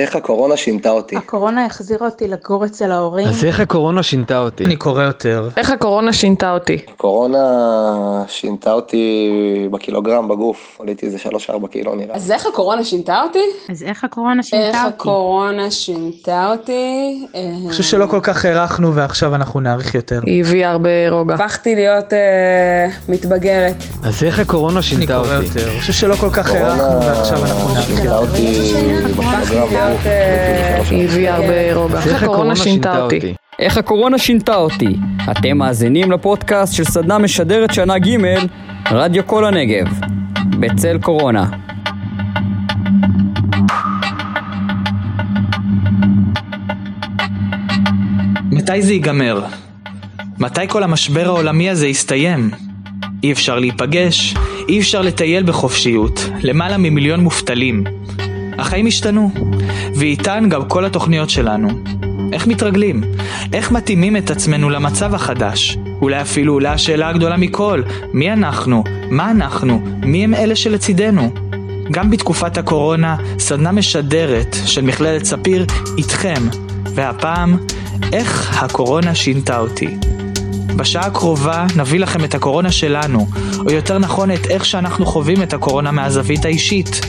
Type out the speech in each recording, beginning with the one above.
איך הקורונה שינתה אותי? הקורונה החזירה אותי לגור אצל ההורים. אז איך הקורונה שינתה אותי? אני קורא יותר. איך הקורונה שינתה אותי? הקורונה שינתה אותי בקילוגרם בגוף, עליתי איזה 3-4 קילו נראה. אז איך הקורונה שינתה אותי? אז איך הקורונה שינתה איך אותי? הקורונה שינתה אותי? אני חושב שלא כל כך הערכנו ועכשיו אנחנו נעריך יותר. היא הביאה הרבה רוגע. הפכתי להיות אה, מתבגרת. אז איך הקורונה אני שינתה קורא אותי? יותר. אני חושב שלא כל כך הערכנו ועכשיו אנחנו שינתה יותר. אותי בקילוגרם בגוף, עליתי איזה 3-4 היא הביאה הרבה רוגע. איך הקורונה שינתה אותי? איך הקורונה שינתה אותי. אתם מאזינים לפודקאסט של סדנה משדרת שנה ג' רדיו כל הנגב. בצל קורונה. מתי זה ייגמר? מתי כל המשבר העולמי הזה יסתיים? אי אפשר להיפגש, אי אפשר לטייל בחופשיות, למעלה ממיליון מובטלים. החיים השתנו, ואיתן גם כל התוכניות שלנו. איך מתרגלים? איך מתאימים את עצמנו למצב החדש? אולי אפילו עולה השאלה הגדולה מכל, מי אנחנו? מה אנחנו? מי הם אלה שלצידנו? גם בתקופת הקורונה, סדנה משדרת של מכללת ספיר איתכם, והפעם, איך הקורונה שינתה אותי. בשעה הקרובה נביא לכם את הקורונה שלנו, או יותר נכון את איך שאנחנו חווים את הקורונה מהזווית האישית,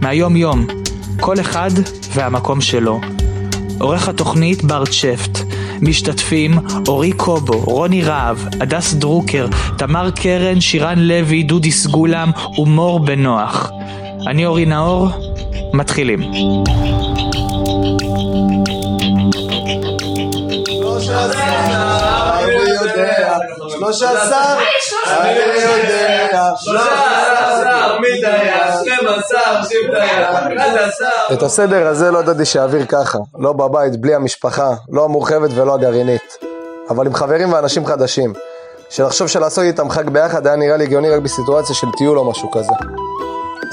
מהיום יום, כל אחד והמקום שלו. עורך התוכנית ברט שפט, משתתפים אורי קובו, רוני רהב, הדס דרוקר, תמר קרן, שירן לוי, דודי סגולם ומור בנוח. אני אורי נאור, מתחילים. שלושה עשר, אני יודע, את הסדר הזה לא ידעתי שיעביר ככה, לא בבית, בלי המשפחה, לא המורחבת ולא הגרעינית, אבל עם חברים ואנשים חדשים, שלחשוב שלעשות איתם חג ביחד היה נראה לי הגיוני רק בסיטואציה של טיול או משהו כזה.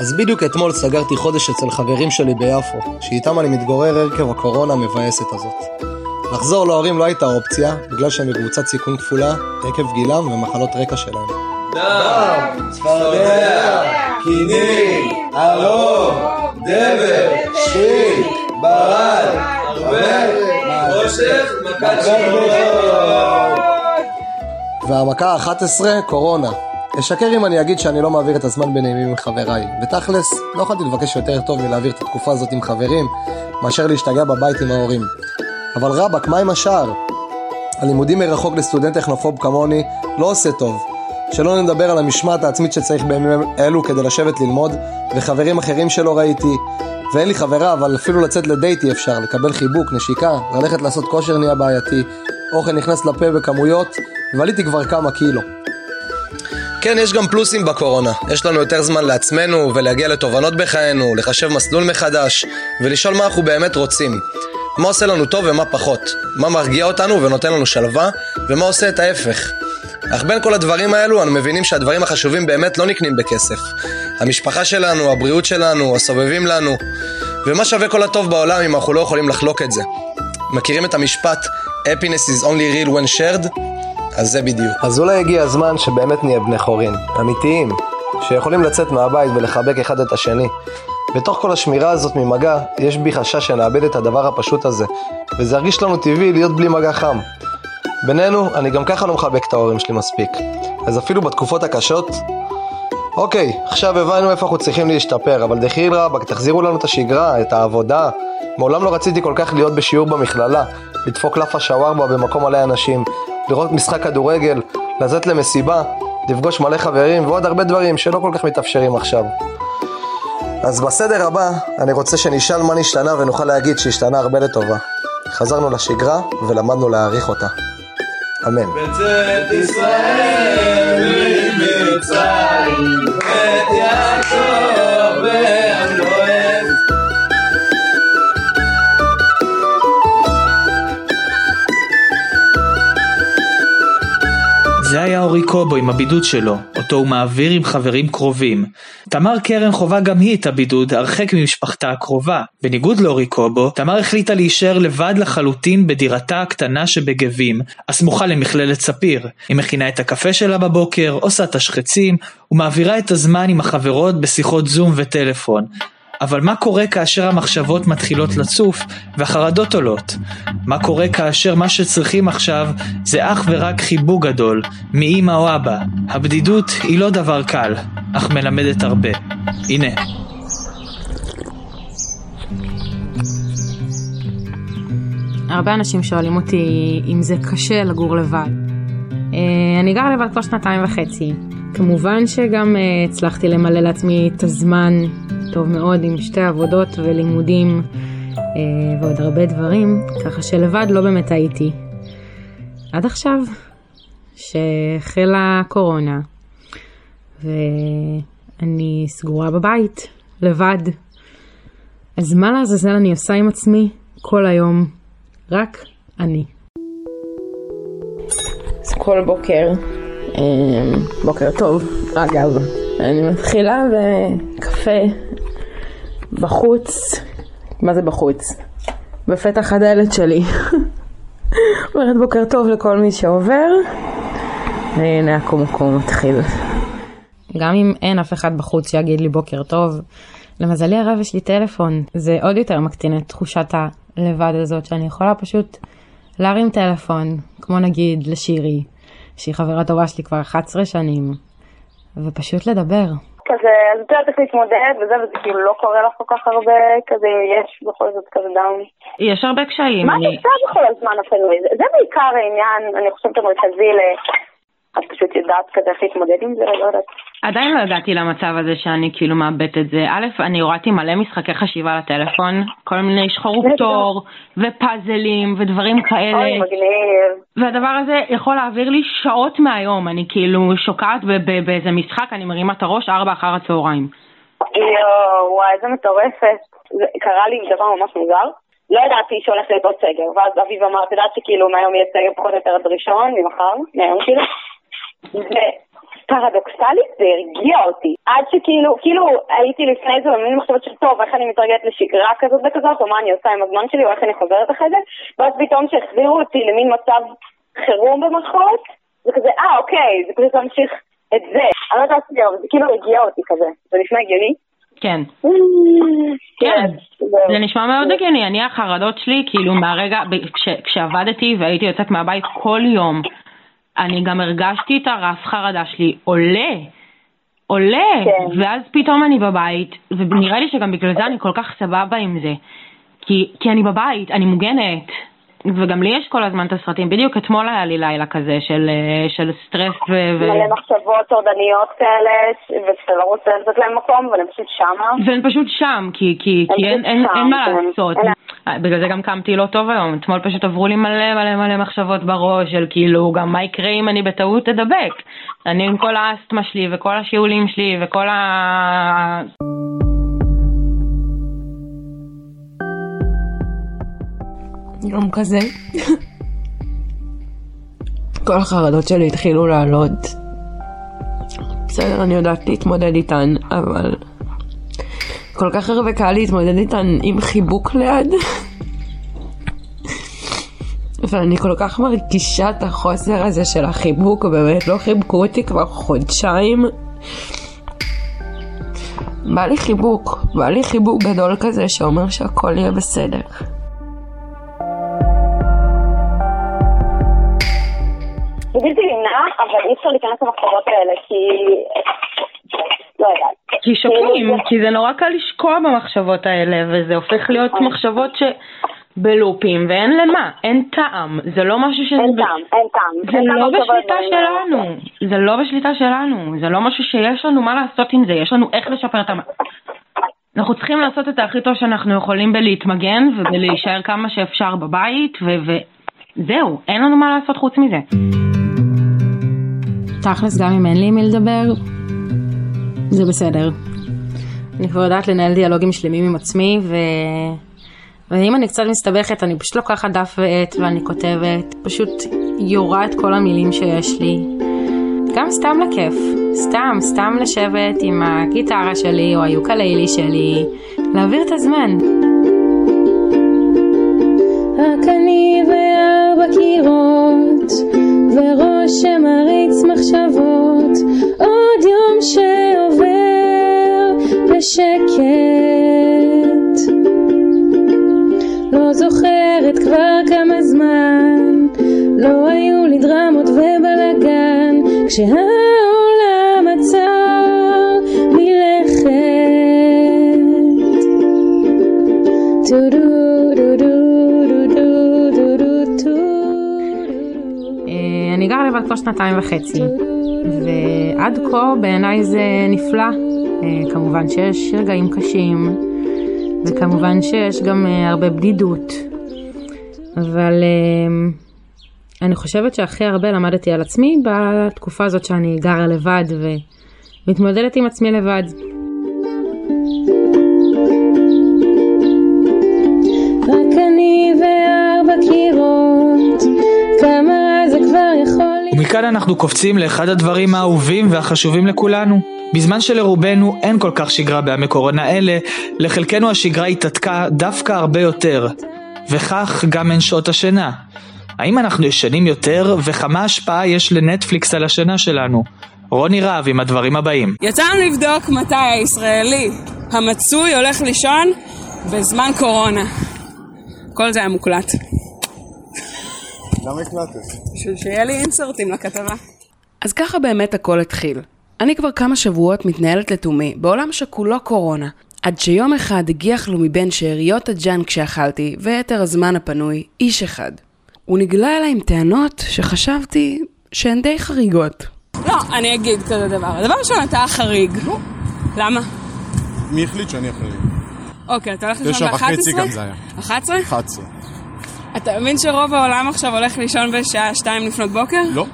אז בדיוק אתמול סגרתי חודש אצל חברים שלי ביפו, שאיתם אני מתגורר עקב הקורונה המבאסת הזאת. לחזור להורים לא הייתה אופציה, בגלל שהם בקבוצת סיכון כפולה, עקב גילם ומחלות רקע שלהם. דם, צפרדע, קינים, ארוך, דבר, שחיל, ברד, הרבה, חושך, מכת והמכה ה-11, קורונה. אשקר אם אני אגיד שאני לא מעביר את הזמן בנעימים עם חבריי, ותכלס, לא יכולתי לבקש יותר טוב מלהעביר את התקופה הזאת עם חברים, מאשר להשתגע בבית עם ההורים. אבל רבאק, מה עם השאר? הלימודים מרחוק לסטודנט טכנופוב כמוני לא עושה טוב. שלא נדבר על המשמעת העצמית שצריך בימים אלו כדי לשבת ללמוד, וחברים אחרים שלא ראיתי. ואין לי חברה, אבל אפילו לצאת לדייט אי אפשר, לקבל חיבוק, נשיקה, ללכת לעשות כושר נהיה בעייתי, אוכל נכנס לפה בכמויות, ועליתי כבר כמה קילו. כן, יש גם פלוסים בקורונה. יש לנו יותר זמן לעצמנו ולהגיע לתובנות בחיינו, לחשב מסלול מחדש, ולשאול מה אנחנו באמת רוצים. מה עושה לנו טוב ומה פחות. מה מרגיע אותנו ונותן לנו שלווה, ומה עושה את ההפך. אך בין כל הדברים האלו, אנו מבינים שהדברים החשובים באמת לא נקנים בכסף. המשפחה שלנו, הבריאות שלנו, הסובבים לנו. ומה שווה כל הטוב בעולם אם אנחנו לא יכולים לחלוק את זה? מכירים את המשפט happiness is only real when shared? אז זה בדיוק. אז אולי הגיע הזמן שבאמת נהיה בני חורין, אמיתיים, שיכולים לצאת מהבית ולחבק אחד את השני. בתוך כל השמירה הזאת ממגע, יש בי חשש שנאבד את הדבר הפשוט הזה, וזה ירגיש לנו טבעי להיות בלי מגע חם. בינינו, אני גם ככה לא מחבק את ההורים שלי מספיק. אז אפילו בתקופות הקשות... אוקיי, עכשיו הבנו איפה אנחנו צריכים להשתפר, אבל דחיל רבאק, תחזירו לנו את השגרה, את העבודה. מעולם לא רציתי כל כך להיות בשיעור במכללה, לדפוק לאפה שווארמה במקום מלא אנשים, לראות משחק כדורגל, לצאת למסיבה, לפגוש מלא חברים ועוד הרבה דברים שלא כל כך מתאפשרים עכשיו. אז בסדר הבא, אני רוצה שנשאל מה נשתנה ונוכל להגיד שהשתנה הרבה לטובה. חזרנו לשגרה ולמדנו להעריך אותה. אמן. בצאת ישראל ממצרים, היה אורי קובו עם הבידוד שלו, אותו הוא מעביר עם חברים קרובים. תמר קרן חווה גם היא את הבידוד הרחק ממשפחתה הקרובה. בניגוד לאורי קובו, תמר החליטה להישאר לבד לחלוטין בדירתה הקטנה שבגבים, הסמוכה למכללת ספיר. היא מכינה את הקפה שלה בבוקר, עושה תשחצים, ומעבירה את הזמן עם החברות בשיחות זום וטלפון. אבל מה קורה כאשר המחשבות מתחילות לצוף והחרדות עולות? מה קורה כאשר מה שצריכים עכשיו זה אך ורק חיבוק גדול, מאמא או אבא? הבדידות היא לא דבר קל, אך מלמדת הרבה. הנה. הרבה אנשים שואלים אותי אם זה קשה לגור לבד. אה, אני גר לבד כבר שנתיים וחצי. כמובן שגם אה, הצלחתי למלא לעצמי את הזמן טוב מאוד עם שתי עבודות ולימודים אה, ועוד הרבה דברים, ככה שלבד לא באמת הייתי. עד עכשיו, שהחלה הקורונה, ואני סגורה בבית, לבד. אז מה לעזאזל אני עושה עם עצמי כל היום? רק אני. אז כל בוקר, אה, בוקר טוב, אגב, אני מתחילה בקפה בחוץ, מה זה בחוץ? בפתח הדלת שלי. אומרת בוקר טוב לכל מי שעובר, והנה הקומקום מתחיל. גם אם אין אף אחד בחוץ שיגיד לי בוקר טוב, למזלי הרב יש לי טלפון, זה עוד יותר מקטין את תחושת הלבד הזאת, שאני יכולה פשוט להרים טלפון, כמו נגיד לשירי, שהיא חברה טובה שלי כבר 11 שנים, ופשוט לדבר. כזה, אז את יודעת איך להתמודד וזה, וזה כאילו לא קורה לך כל כך הרבה, כזה יש בכל זאת כזה דאון. יש הרבה קשיים. מה את עושה בכל הזמן אפילו? זה, זה בעיקר העניין, אני חושבת המרכזי ל... את פשוט יודעת כזה איך להתמודד עם זה, לא יודעת. עדיין לא הגעתי למצב הזה שאני כאילו מאבדת את זה. א', אני הורדתי מלא משחקי חשיבה לטלפון, כל מיני שחור ופטור, ופאזלים, ודברים כאלה. אוי, מגניב. והדבר הזה יכול להעביר לי שעות מהיום, אני כאילו שוקעת באיזה משחק, אני מרימה את הראש ארבע אחר הצהריים. יואו, וואי, איזה מטורפת. קרה לי דבר ממש מוזר. לא ידעתי שהולך להיות עוד סגר, ואז אביב אמר, את יודעת שכאילו מהיום יהיה סגר פחות או יותר עד ראשון, ממחר, מהיום כאילו. ופרדוקסלית זה הרגיע אותי. עד שכאילו, כאילו הייתי לפני זה במין מחשבות של טוב, איך אני מתרגלת לשגרה כזאת וכזאת, או מה אני עושה עם הזמן שלי, או איך אני חוזרת אחרי זה, ואז פתאום שהחזירו אותי למין מצב חירום במחאות, זה כזה, אה, אוקיי, זה פשוט להמשיך את זה. אני לא יודעת, אבל זה כאילו הרגיע אותי כזה. זה נשמע הגיוני? כן. כן. זה נשמע מאוד הגיוני, אני החרדות שלי, כאילו מהרגע, כשעבדתי והייתי יוצאת מהבית כל יום, אני גם הרגשתי את הרף חרדה שלי עולה, עולה, כן. ואז פתאום אני בבית, ונראה לי שגם בגלל זה אני כל כך סבבה עם זה, כי, כי אני בבית, אני מוגנת, וגם לי יש כל הזמן את הסרטים, בדיוק אתמול היה לי לילה כזה של, אה, של סטרס ו... מלא מחשבות טורדניות כאלה, ושאתה לא רוצה לתת להם מקום, אבל הם פשוט שמה. והן פשוט שם, כי, כי, כי אין, אין, שם, אין מה כן. לעשות. אין- בגלל זה גם קמתי לא טוב היום. אתמול פשוט עברו לי מלא מלא מלא מחשבות בראש של כאילו, גם מה יקרה אם אני בטעות אדבק. אני עם כל האסתמה שלי וכל השיעולים שלי וכל ה... יום כזה. כל החרדות שלי התחילו לעלות. בסדר, אני יודעת להתמודד איתן, אבל כל כך הרבה קל להתמודד איתן עם חיבוק ליד. ואני כל כך מרגישה את החוסר הזה של החיבוק, באמת לא חיבקו אותי כבר חודשיים. בא לי חיבוק, בא לי חיבוק גדול כזה שאומר שהכל יהיה בסדר. אבל אי אפשר להיכנס למחשבות האלה, כי... לא יודעת. כי שוקעים, כי זה נורא קל לשקוע במחשבות האלה, וזה הופך להיות מחשבות ש... בלופים, ואין למה, אין טעם, זה לא משהו שזה... אין טעם, אין טעם. זה לא בשליטה. שלנו, זה לא בשליטה שלנו, זה לא משהו שיש לנו מה לעשות עם זה, יש לנו איך לשפר את המ... אנחנו צריכים לעשות את הכי טוב שאנחנו יכולים בלהתמגן ובלהישאר כמה שאפשר בבית, וזהו, אין לנו מה לעשות חוץ מזה. תכלס, גם אם אין לי מי לדבר, זה בסדר. אני כבר יודעת לנהל דיאלוגים שלמים עם עצמי, ו... ואם אני קצת מסתבכת, אני פשוט לוקחת דף ועט ואני כותבת, פשוט יורה את כל המילים שיש לי. גם סתם לכיף, סתם, סתם לשבת עם הגיטרה שלי או היוקללי שלי, להעביר את הזמן. רק אני וארבע קירות, וראש שמריץ מחשבות. עוד יום שעובר בשקט. לא זוכרת כבר כמה זמן. לא היו לי דרמות ובלאגן כשהעולם עצר מלכת. אה, לבד כבר שנתיים וחצי, ועד כה בעיניי זה נפלא. אה, כמובן שיש רגעים קשים, וכמובן שיש גם אה, הרבה בדידות, אבל אני חושבת שהכי הרבה למדתי על עצמי בתקופה הזאת שאני גרה לבד ומתמודדת עם עצמי לבד. רק אני וארבע קירות, כמה ומכאן אנחנו קופצים לאחד הדברים האהובים והחשובים לכולנו. בזמן שלרובנו אין כל כך שגרה בימי קורונה אלה, לחלקנו השגרה התעתקה דווקא הרבה יותר. וכך גם הן שעות השינה. האם אנחנו ישנים יותר, וכמה השפעה יש לנטפליקס על השינה שלנו? רוני רהב עם הדברים הבאים. יצאנו לבדוק מתי הישראלי המצוי הולך לישון בזמן קורונה. כל זה היה מוקלט. למה הקלטת? בשביל שיהיה לי אינסרטים לכתבה. אז ככה באמת הכל התחיל. אני כבר כמה שבועות מתנהלת לתומי בעולם שכולו קורונה. עד שיום אחד הגיח לו מבין שאריות הג'אנק שאכלתי, ויתר הזמן הפנוי, איש אחד. הוא נגלה אליי עם טענות שחשבתי שהן די חריגות. לא, אני אגיד כזה דבר. הדבר ראשון, אתה החריג. למה? מי החליט שאני אחראי? אוקיי, אתה הולך לישון תשע ב-11? וחצי גם זה היה. 11? 11. אתה מבין שרוב העולם עכשיו הולך לישון בשעה 2 לפנות בוקר? לא.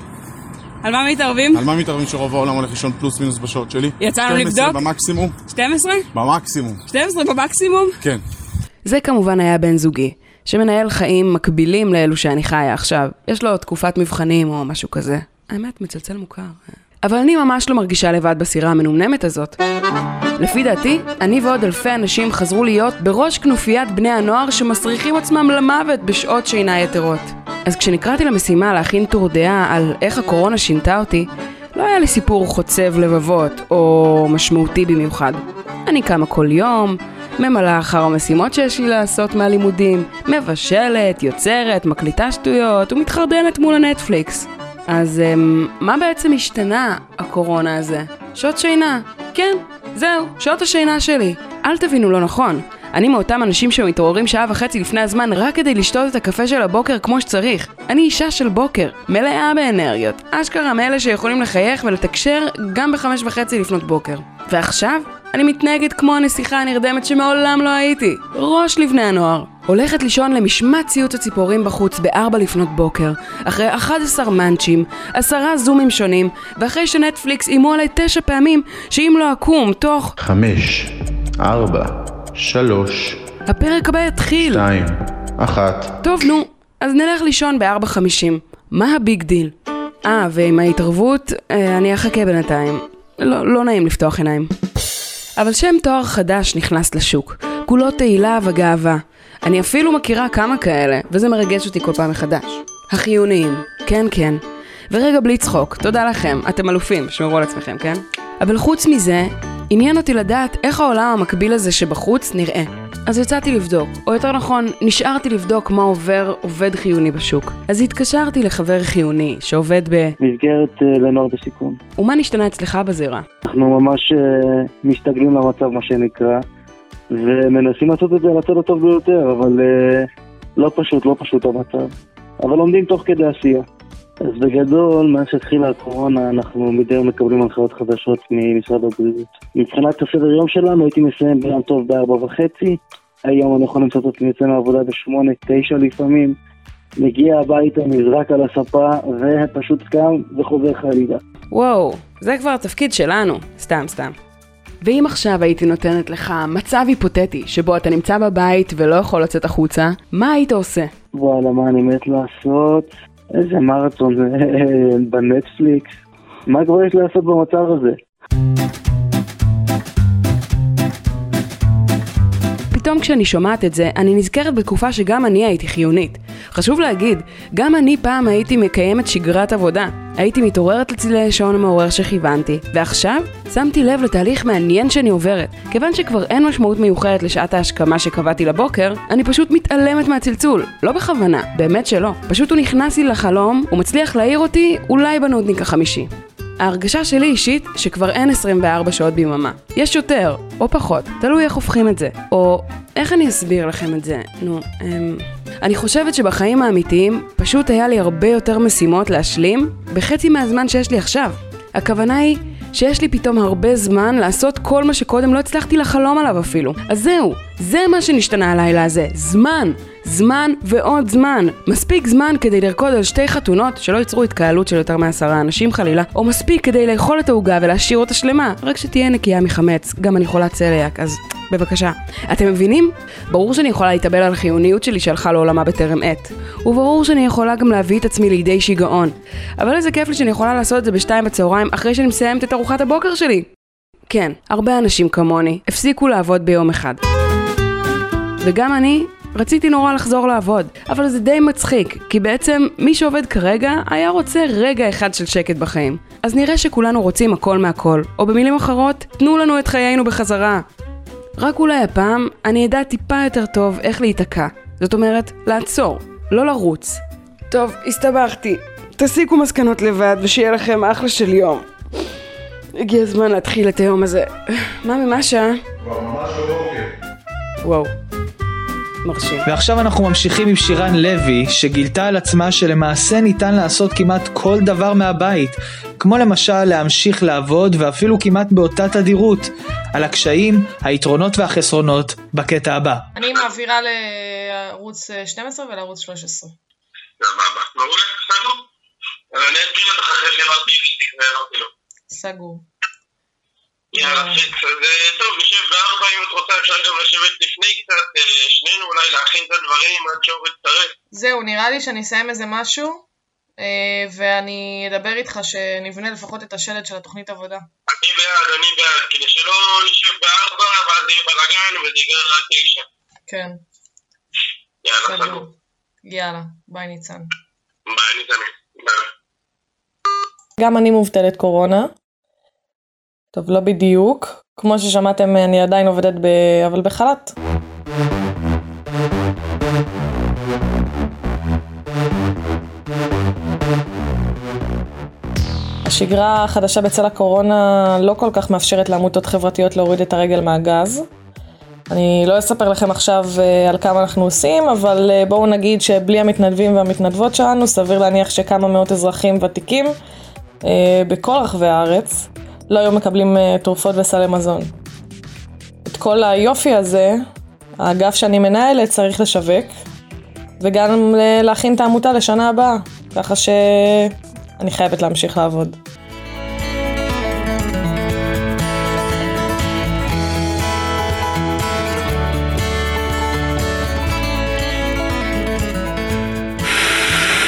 על מה מתערבים? על מה מתערבים שרוב העולם הולך לישון פלוס מינוס בשעות שלי? יצאנו 12 לבדוק? במקסימום? 12? במקסימום. 12 במקסימום? כן. זה כמובן היה בן זוגי, שמנהל חיים מקבילים לאלו שאני חיה עכשיו. יש לו תקופת מבחנים או משהו כזה. האמת, מצלצל מוכר. אבל אני ממש לא מרגישה לבד בסירה המנומנמת הזאת. לפי דעתי, אני ועוד אלפי אנשים חזרו להיות בראש כנופיית בני הנוער שמסריחים עצמם למוות בשעות שינה יתרות. אז כשנקראתי למשימה להכין טור דעה על איך הקורונה שינתה אותי, לא היה לי סיפור חוצב לבבות או משמעותי במיוחד. אני קמה כל יום, ממלאה אחר המשימות שיש לי לעשות מהלימודים, מבשלת, יוצרת, מקליטה שטויות ומתחרדנת מול הנטפליקס. אז אמ, מה בעצם השתנה הקורונה הזה? שעות שינה. כן, זהו, שעות השינה שלי. אל תבינו לא נכון. אני מאותם אנשים שמתעוררים שעה וחצי לפני הזמן רק כדי לשתות את הקפה של הבוקר כמו שצריך. אני אישה של בוקר, מלאה באנרגיות. אשכרה מאלה שיכולים לחייך ולתקשר גם בחמש וחצי לפנות בוקר. ועכשיו, אני מתנהגת כמו הנסיכה הנרדמת שמעולם לא הייתי. ראש לבני הנוער. הולכת לישון למשמע ציוץ הציפורים בחוץ בארבע לפנות בוקר, אחרי 11 מאנצ'ים, עשרה זומים שונים, ואחרי שנטפליקס איימו עליי תשע פעמים שאם לא אקום תוך... חמש, ארבע, שלוש, הפרק הבא יתחיל. שתיים, אחת. טוב, נו, אז נלך לישון בארבע חמישים. מה ה big deal? אה, ועם ההתערבות, אה, אני אחכה בינתיים. לא, לא נעים לפתוח עיניים. אבל שם תואר חדש נכנס לשוק, כולו תהילה וגאווה. אני אפילו מכירה כמה כאלה, וזה מרגש אותי כל פעם מחדש. החיוניים, כן כן. ורגע בלי צחוק, תודה לכם, אתם אלופים, שמרו על עצמכם, כן? אבל חוץ מזה, עניין אותי לדעת איך העולם המקביל הזה שבחוץ נראה. אז יצאתי לבדוק, או יותר נכון, נשארתי לבדוק מה עובר עובד חיוני בשוק. אז התקשרתי לחבר חיוני, שעובד ב... מסגרת אה, לנוער בסיכון. ומה נשתנה אצלך בזירה? אנחנו ממש אה, מסתגלים למצב, מה שנקרא, ומנסים לעשות את זה על הצד הטוב ביותר, אבל אה, לא פשוט, לא פשוט המצב. אבל לומדים תוך כדי עשייה. אז בגדול, מאז שהתחילה הקורונה, אנחנו מדי יום מקבלים הנחיות חדשות ממשרד הבריאות. מבחינת הסדר יום שלנו, הייתי מסיים ביום טוב בארבע וחצי, היום אני יכול למצוא את עצמי יוצא מהעבודה בשמונה, תשע לפעמים, מגיע הביתה, נזרק על הספה, ופשוט קם וחוזר חלילה. וואו, זה כבר התפקיד שלנו. סתם, סתם. ואם עכשיו הייתי נותנת לך מצב היפותטי שבו אתה נמצא בבית ולא יכול לצאת החוצה, מה היית עושה? וואלה, מה אני מת לעשות? איזה מרתון בנטפליקס. מה כבר יש לעשות במצב הזה? פתאום כשאני שומעת את זה, אני נזכרת בתקופה שגם אני הייתי חיונית. חשוב להגיד, גם אני פעם הייתי מקיימת שגרת עבודה. הייתי מתעוררת לצלילי השעון המעורר שכיוונתי, ועכשיו שמתי לב לתהליך מעניין שאני עוברת. כיוון שכבר אין משמעות מיוחדת לשעת ההשכמה שקבעתי לבוקר, אני פשוט מתעלמת מהצלצול. לא בכוונה, באמת שלא. פשוט הוא נכנס לי לחלום, הוא מצליח להעיר אותי אולי בנודניק החמישי. ההרגשה שלי אישית שכבר אין 24 שעות ביממה. יש יותר, או פחות, תלוי איך הופכים את זה. או איך אני אסביר לכם את זה? נו, אמ... אני חושבת שבחיים האמיתיים פשוט היה לי הרבה יותר משימות להשלים בחצי מהזמן שיש לי עכשיו. הכוונה היא שיש לי פתאום הרבה זמן לעשות כל מה שקודם לא הצלחתי לחלום עליו אפילו. אז זהו, זה מה שנשתנה הלילה הזה, זמן. זמן ועוד זמן. מספיק זמן כדי לרקוד על שתי חתונות שלא ייצרו התקהלות של יותר מעשרה אנשים חלילה, או מספיק כדי לאכול את העוגה ולהשאיר אותה שלמה, רק שתהיה נקייה מחמץ. גם אני חולת צליאק, אז בבקשה. אתם מבינים? ברור שאני יכולה להתאבל על החיוניות שלי שהלכה לעולמה בטרם עת. וברור שאני יכולה גם להביא את עצמי לידי שיגעון. אבל איזה כיף לי שאני יכולה לעשות את זה בשתיים בצהריים אחרי שאני מסיימת את ארוחת הבוקר שלי. כן, הרבה אנשים כמוני הפסיקו לעבוד ביום אחד. וגם אני רציתי נורא לחזור לעבוד, אבל זה די מצחיק, כי בעצם מי שעובד כרגע היה רוצה רגע אחד של שקט בחיים. אז נראה שכולנו רוצים הכל מהכל, או במילים אחרות, תנו לנו את חיינו בחזרה. רק אולי הפעם אני אדע טיפה יותר טוב איך להיתקע. זאת אומרת, לעצור, לא לרוץ. טוב, הסתבכתי. תסיקו מסקנות לבד ושיהיה לכם אחלה של יום. הגיע הזמן להתחיל את היום הזה. מה ממה השעה? כבר ממש בבוקר. וואו. מרשים. ועכשיו אנחנו ממשיכים עם שירן לוי, שגילתה על עצמה שלמעשה ניתן לעשות כמעט כל דבר מהבית, כמו למשל להמשיך לעבוד ואפילו כמעט באותה תדירות, על הקשיים, היתרונות והחסרונות, בקטע הבא. אני מעבירה לערוץ 12 ולערוץ 13. אני אזכיר לך אחרי שאמרתי לי, ואמרתי לו. סגור. אז אה, טוב, נשב בארבע אם את רוצה, אפשר גם לשבת לפני קצת, אה, שנינו אולי להכין את הדברים עד שאור יצטרף. זהו, נראה לי שאני אסיים איזה משהו, אה, ואני אדבר איתך שנבנה לפחות את השלט של התוכנית עבודה. אני בעד, אני בעד, כדי שלא נשב בארבע ואז יהיה בלאגן וזה ייגרר עד תשע. כן, יאללה, סגור. יאללה, ביי ניצן. ביי, ניתנים. ביי. גם אני מובטלת קורונה. טוב, לא בדיוק. כמו ששמעתם, אני עדיין עובדת ב... אבל בחל"ת. השגרה החדשה בצל הקורונה לא כל כך מאפשרת לעמותות חברתיות להוריד את הרגל מהגז. אני לא אספר לכם עכשיו אה, על כמה אנחנו עושים, אבל אה, בואו נגיד שבלי המתנדבים והמתנדבות שלנו, סביר להניח שכמה מאות אזרחים ותיקים אה, בכל רחבי הארץ לא היו מקבלים אה, תרופות וסלי מזון. את כל היופי הזה, האגף שאני מנהלת צריך לשווק, וגם להכין את העמותה לשנה הבאה, ככה שאני חייבת להמשיך לעבוד.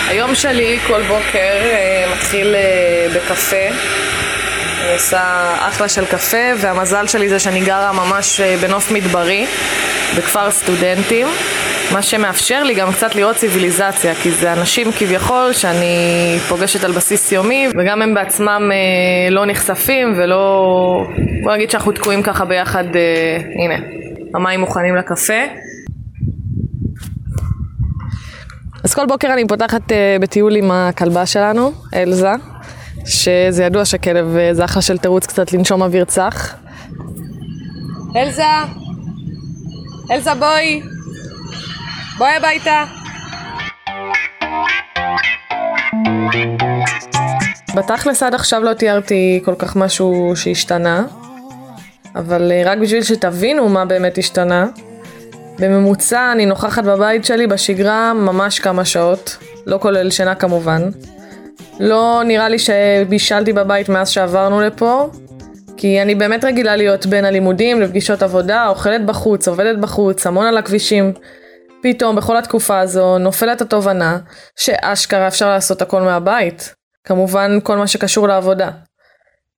היום שלי כל בוקר אה, מתחיל אה, בקפה. אני עושה אחלה של קפה, והמזל שלי זה שאני גרה ממש אה, בנוף מדברי, בכפר סטודנטים, מה שמאפשר לי גם קצת לראות ציוויליזציה, כי זה אנשים כביכול שאני פוגשת על בסיס יומי, וגם הם בעצמם אה, לא נחשפים ולא... בוא נגיד שאנחנו תקועים ככה ביחד, אה, הנה, המים מוכנים לקפה. אז כל בוקר אני פותחת uh, בטיול עם הכלבה שלנו, אלזה, שזה ידוע שכלב uh, זה אחלה של תירוץ קצת לנשום אוויר צח. אלזה! אלזה בואי! בואי הביתה! בתכלס עד עכשיו לא תיארתי כל כך משהו שהשתנה, אבל uh, רק בשביל שתבינו מה באמת השתנה, בממוצע אני נוכחת בבית שלי בשגרה ממש כמה שעות, לא כולל שינה כמובן. לא נראה לי שבישלתי בבית מאז שעברנו לפה, כי אני באמת רגילה להיות בין הלימודים לפגישות עבודה, אוכלת בחוץ, עובדת בחוץ, המון על הכבישים. פתאום בכל התקופה הזו נופלת התובנה שאשכרה אפשר לעשות הכל מהבית. כמובן כל מה שקשור לעבודה.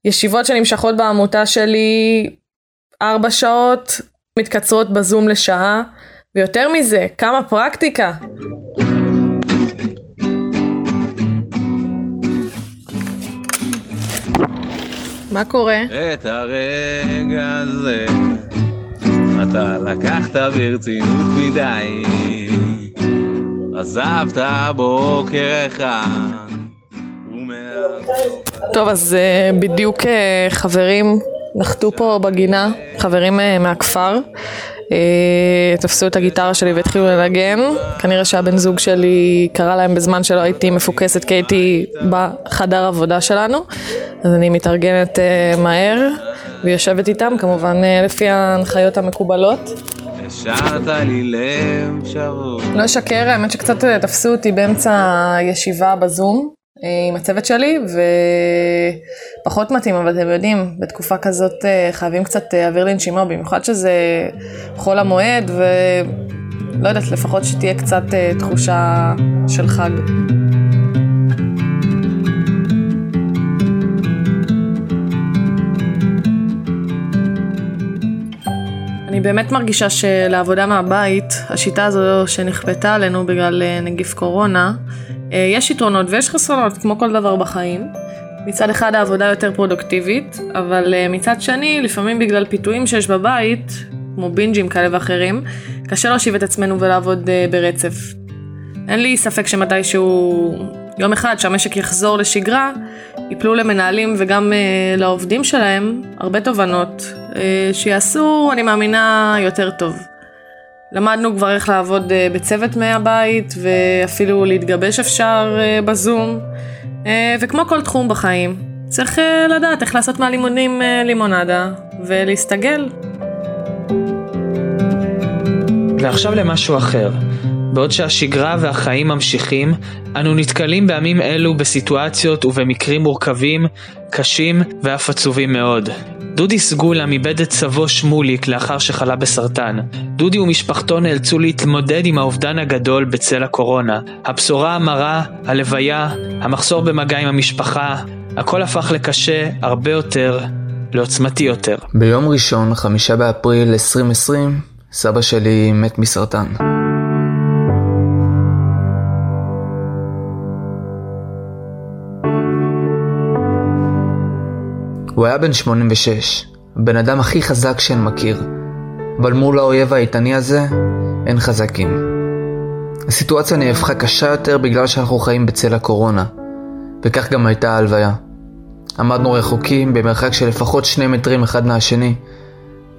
ישיבות שנמשכות בעמותה שלי ארבע שעות, מתקצרות בזום לשעה, ויותר מזה, כמה פרקטיקה. מה קורה? את הרגע הזה אתה לקחת ברצינות מדי עזבת בוקר אחד טוב, אז uh, בדיוק uh, חברים נחתו פה בגינה, חברים uh, מהכפר. Uh, תפסו את הגיטרה שלי והתחילו לנגן. כנראה שהבן זוג שלי קרא להם בזמן שלא הייתי מפוקסת כי הייתי בחדר עבודה שלנו. אז אני מתארגנת uh, מהר ויושבת איתם, כמובן uh, לפי ההנחיות המקובלות. השארת לי לב שבור לא אשקר, האמת שקצת תפסו אותי באמצע הישיבה בזום. עם הצוות שלי, ופחות מתאים, אבל אתם יודעים, בתקופה כזאת חייבים קצת אוויר לנשימה, במיוחד שזה חול המועד, ולא יודעת, לפחות שתהיה קצת תחושה של חג. אני באמת מרגישה שלעבודה מהבית, השיטה הזו שנכפתה עלינו בגלל נגיף קורונה, יש יתרונות ויש חסרונות, כמו כל דבר בחיים. מצד אחד העבודה יותר פרודוקטיבית, אבל מצד שני, לפעמים בגלל פיתויים שיש בבית, כמו בינג'ים כאלה ואחרים, קשה להושיב את עצמנו ולעבוד ברצף. אין לי ספק שמתישהו, יום אחד שהמשק יחזור לשגרה, יפלו למנהלים וגם לעובדים שלהם הרבה תובנות, שיעשו, אני מאמינה, יותר טוב. למדנו כבר איך לעבוד בצוות מהבית, ואפילו להתגבש אפשר בזום, וכמו כל תחום בחיים, צריך לדעת איך לעשות מהלימונים לימונדה, ולהסתגל. ועכשיו למשהו אחר. בעוד שהשגרה והחיים ממשיכים, אנו נתקלים בימים אלו בסיטואציות ובמקרים מורכבים, קשים ואף עצובים מאוד. דודי סגולה איבד את סבו שמוליק לאחר שחלה בסרטן. דודי ומשפחתו נאלצו להתמודד עם האובדן הגדול בצל הקורונה. הבשורה המרה, הלוויה, המחסור במגע עם המשפחה, הכל הפך לקשה הרבה יותר, לעוצמתי יותר. ביום ראשון, חמישה באפריל 2020, סבא שלי מת מסרטן. הוא היה בן 86, הבן אדם הכי חזק שאני מכיר, אבל מול האויב האיתני הזה, אין חזקים. הסיטואציה נהפכה קשה יותר בגלל שאנחנו חיים בצל הקורונה, וכך גם הייתה ההלוויה. עמדנו רחוקים במרחק של לפחות שני מטרים אחד מהשני,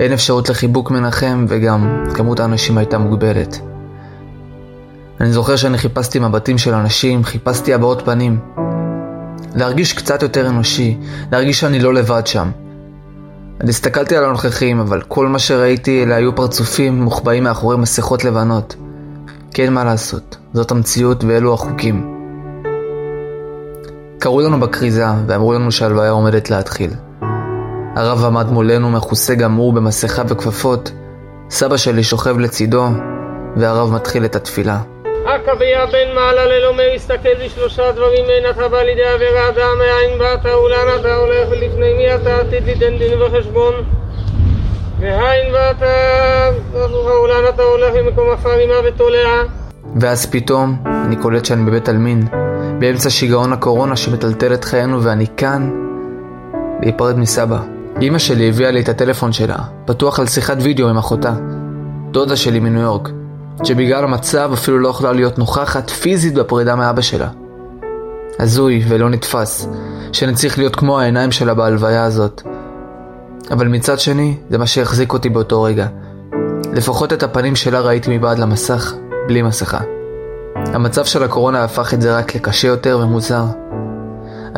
אין אפשרות לחיבוק מנחם וגם כמות האנשים הייתה מוגבלת. אני זוכר שאני חיפשתי מבטים של אנשים, חיפשתי הבעות פנים. להרגיש קצת יותר אנושי, להרגיש שאני לא לבד שם. אני הסתכלתי על הנוכחים, אבל כל מה שראיתי אלה היו פרצופים מוחבאים מאחורי מסכות לבנות. כן, מה לעשות, זאת המציאות ואלו החוקים. קראו לנו בכריזה ואמרו לנו שהלוויה עומדת להתחיל. הרב עמד מולנו מכוסה גמור במסכה וכפפות, סבא שלי שוכב לצידו, והרב מתחיל את התפילה. הקביע בן מעלה ללומד מסתכל בשלושה דברים אין אתה בא לידי עבירה אדם מאין באת ולאן אתה הולך ולפני מי אתה עתיד ליתן דין וחשבון. והאין באת ולאן אתה הולך למקום עפר עמה ותולע. ואז פתאום אני קולט שאני בבית עלמין באמצע שיגעון הקורונה שמטלטל את חיינו ואני כאן להיפרד מסבא. אמא שלי הביאה לי את הטלפון שלה פתוח על שיחת וידאו עם אחותה. דודה שלי מניו יורק שבגלל המצב אפילו לא יכולה להיות נוכחת פיזית בפרידה מאבא שלה. הזוי ולא נתפס, שאני צריך להיות כמו העיניים שלה בהלוויה הזאת. אבל מצד שני, זה מה שהחזיק אותי באותו רגע. לפחות את הפנים שלה ראיתי מבעד למסך, בלי מסכה. המצב של הקורונה הפך את זה רק לקשה יותר ומוזר.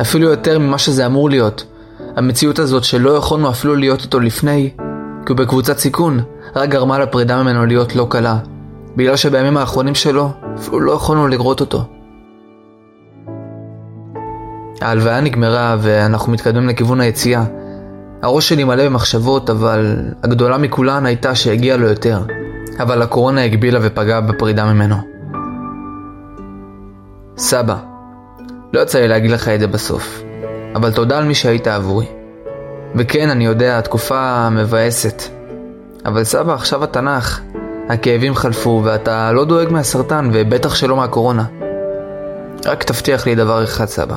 אפילו יותר ממה שזה אמור להיות. המציאות הזאת שלא יכולנו אפילו להיות איתו לפני, כי הוא בקבוצת סיכון, רק גרמה לפרידה ממנו להיות לא קלה. בגלל שבימים האחרונים שלו אפילו לא יכולנו לראות אותו. ההלוויה נגמרה ואנחנו מתקדמים לכיוון היציאה. הראש שלי מלא במחשבות, אבל הגדולה מכולן הייתה שהגיע לו יותר. אבל הקורונה הגבילה ופגעה בפרידה ממנו. סבא, לא יצא לי להגיד לך את זה בסוף, אבל תודה על מי שהיית עבורי. וכן, אני יודע, התקופה מבאסת. אבל סבא, עכשיו התנ"ך, הכאבים חלפו ואתה לא דואג מהסרטן ובטח שלא מהקורונה. רק תבטיח לי דבר אחד סבא.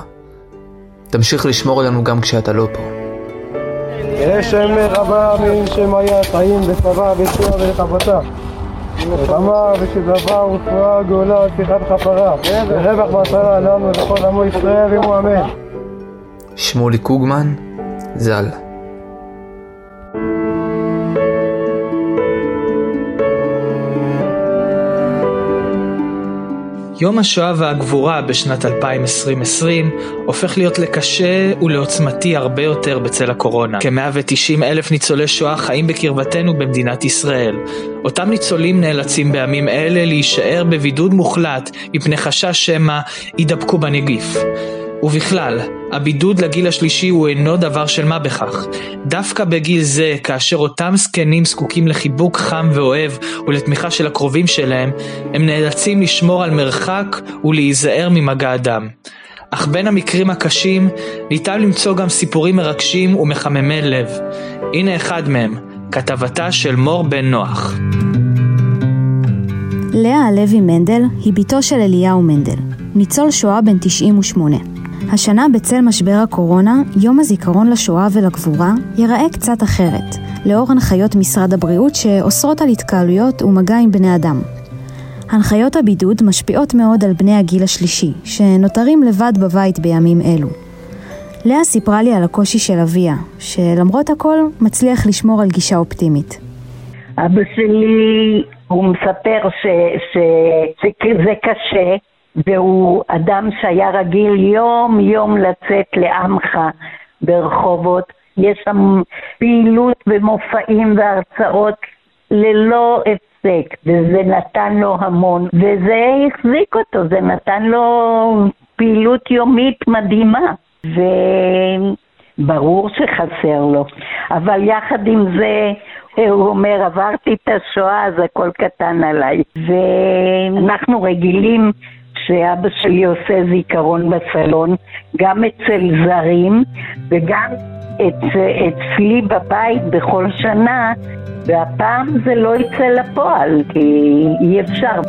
תמשיך לשמור עלינו גם כשאתה לא פה. יש שם רבה מן שם היה חיים וצבא וישוע ולחבטה וחמה ושזבה ורפואה גאולה שיחת כפרה ורווח והצלה לנו ולכל עמו ישראל ואמו אמן שמולי קוגמן, ז"ל. יום השואה והגבורה בשנת 2020 הופך להיות לקשה ולעוצמתי הרבה יותר בצל הקורונה. כ-190 אלף ניצולי שואה חיים בקרבתנו במדינת ישראל. אותם ניצולים נאלצים בימים אלה להישאר בבידוד מוחלט מפני חשש שמא יידבקו בנגיף. ובכלל, הבידוד לגיל השלישי הוא אינו דבר של מה בכך. דווקא בגיל זה, כאשר אותם זקנים זקוקים לחיבוק חם ואוהב ולתמיכה של הקרובים שלהם, הם נאלצים לשמור על מרחק ולהיזהר ממגע אדם. אך בין המקרים הקשים, ניתן למצוא גם סיפורים מרגשים ומחממי לב. הנה אחד מהם, כתבתה של מור בן נוח. לאה הלוי מנדל היא בתו של אליהו מנדל, ניצול שואה בן 98. השנה בצל משבר הקורונה, יום הזיכרון לשואה ולגבורה ייראה קצת אחרת, לאור הנחיות משרד הבריאות שאוסרות על התקהלויות ומגע עם בני אדם. הנחיות הבידוד משפיעות מאוד על בני הגיל השלישי, שנותרים לבד בבית בימים אלו. לאה סיפרה לי על הקושי של אביה, שלמרות הכל מצליח לשמור על גישה אופטימית. אבא שלי, הוא מספר שזה קשה, והוא אדם שהיה רגיל יום יום לצאת לעמך ברחובות. יש שם פעילות ומופעים והרצאות ללא הפסק, וזה נתן לו המון, וזה החזיק אותו, זה נתן לו פעילות יומית מדהימה. וברור שחסר לו, אבל יחד עם זה הוא אומר, עברתי את השואה, אז הכל קטן עליי. ואנחנו רגילים שאבא שלי עושה זיכרון בסלון, גם אצל זרים וגם אצ, אצלי בבית בכל שנה, והפעם זה לא יצא לפועל, כי אי אפשר.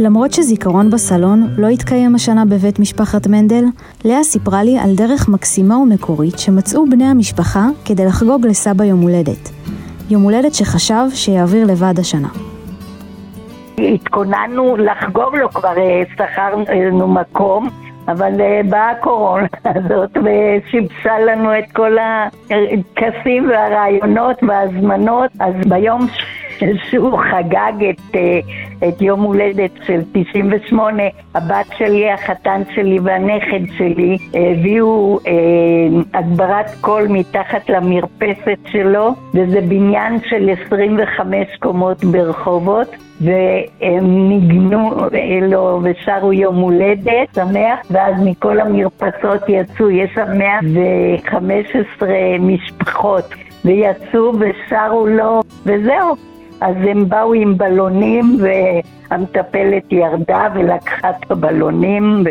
למרות שזיכרון בסלון לא התקיים השנה בבית משפחת מנדל, לאה סיפרה לי על דרך מקסימה ומקורית שמצאו בני המשפחה כדי לחגוג לסבא יום הולדת. יום הולדת שחשב שיעביר לבד השנה. התכוננו לחגוג לו, כבר אה, שכרנו מקום, אבל אה, באה הקורונה הזאת ושיבשה לנו את כל הטקסים והרעיונות וההזמנות, אז ביום שהוא חגג את, אה, את יום הולדת של 98, הבת שלי, החתן שלי והנכד שלי הביאו אה, הגברת קול מתחת למרפסת שלו, וזה בניין של 25 קומות ברחובות. והם ניגנו לו ושרו יום הולדת שמח, ואז מכל המרפסות יצאו, יש שם 115 משפחות, ויצאו ושרו לו, וזהו. אז הם באו עם בלונים והמטפלת ירדה ולקחה את הבלונים ו...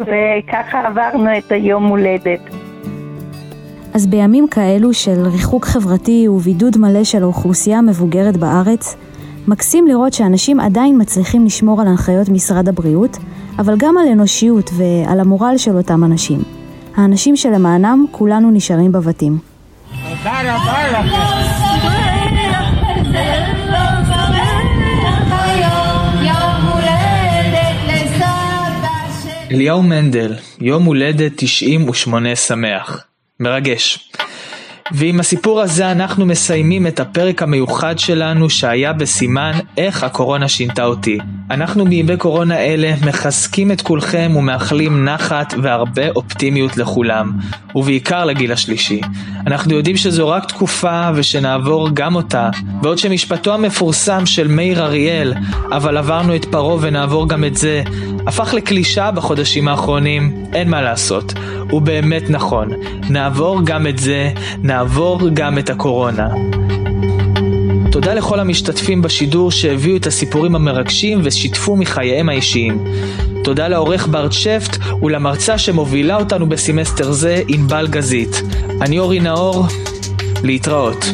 וככה עברנו את היום הולדת. אז בימים כאלו של ריחוק חברתי ובידוד מלא של האוכלוסייה המבוגרת בארץ, מקסים לראות שאנשים עדיין מצליחים לשמור על הנחיות משרד הבריאות, אבל גם על אנושיות ועל המורל של אותם אנשים. האנשים שלמענם כולנו נשארים בבתים. תודה רבה לכם. אליהו מנדל, יום הולדת 98 שמח. מרגש. ועם הסיפור הזה אנחנו מסיימים את הפרק המיוחד שלנו שהיה בסימן איך הקורונה שינתה אותי. אנחנו בימי קורונה אלה מחזקים את כולכם ומאחלים נחת והרבה אופטימיות לכולם, ובעיקר לגיל השלישי. אנחנו יודעים שזו רק תקופה ושנעבור גם אותה, בעוד שמשפטו המפורסם של מאיר אריאל, אבל עברנו את פרעה ונעבור גם את זה, הפך לקלישה בחודשים האחרונים, אין מה לעשות. הוא באמת נכון, נעבור גם את זה, נעבור גם את הקורונה. תודה לכל המשתתפים בשידור שהביאו את הסיפורים המרגשים ושיתפו מחייהם האישיים. תודה לעורך ברט שפט ולמרצה שמובילה אותנו בסמסטר זה, ענבל גזית. אני אורי נאור, להתראות.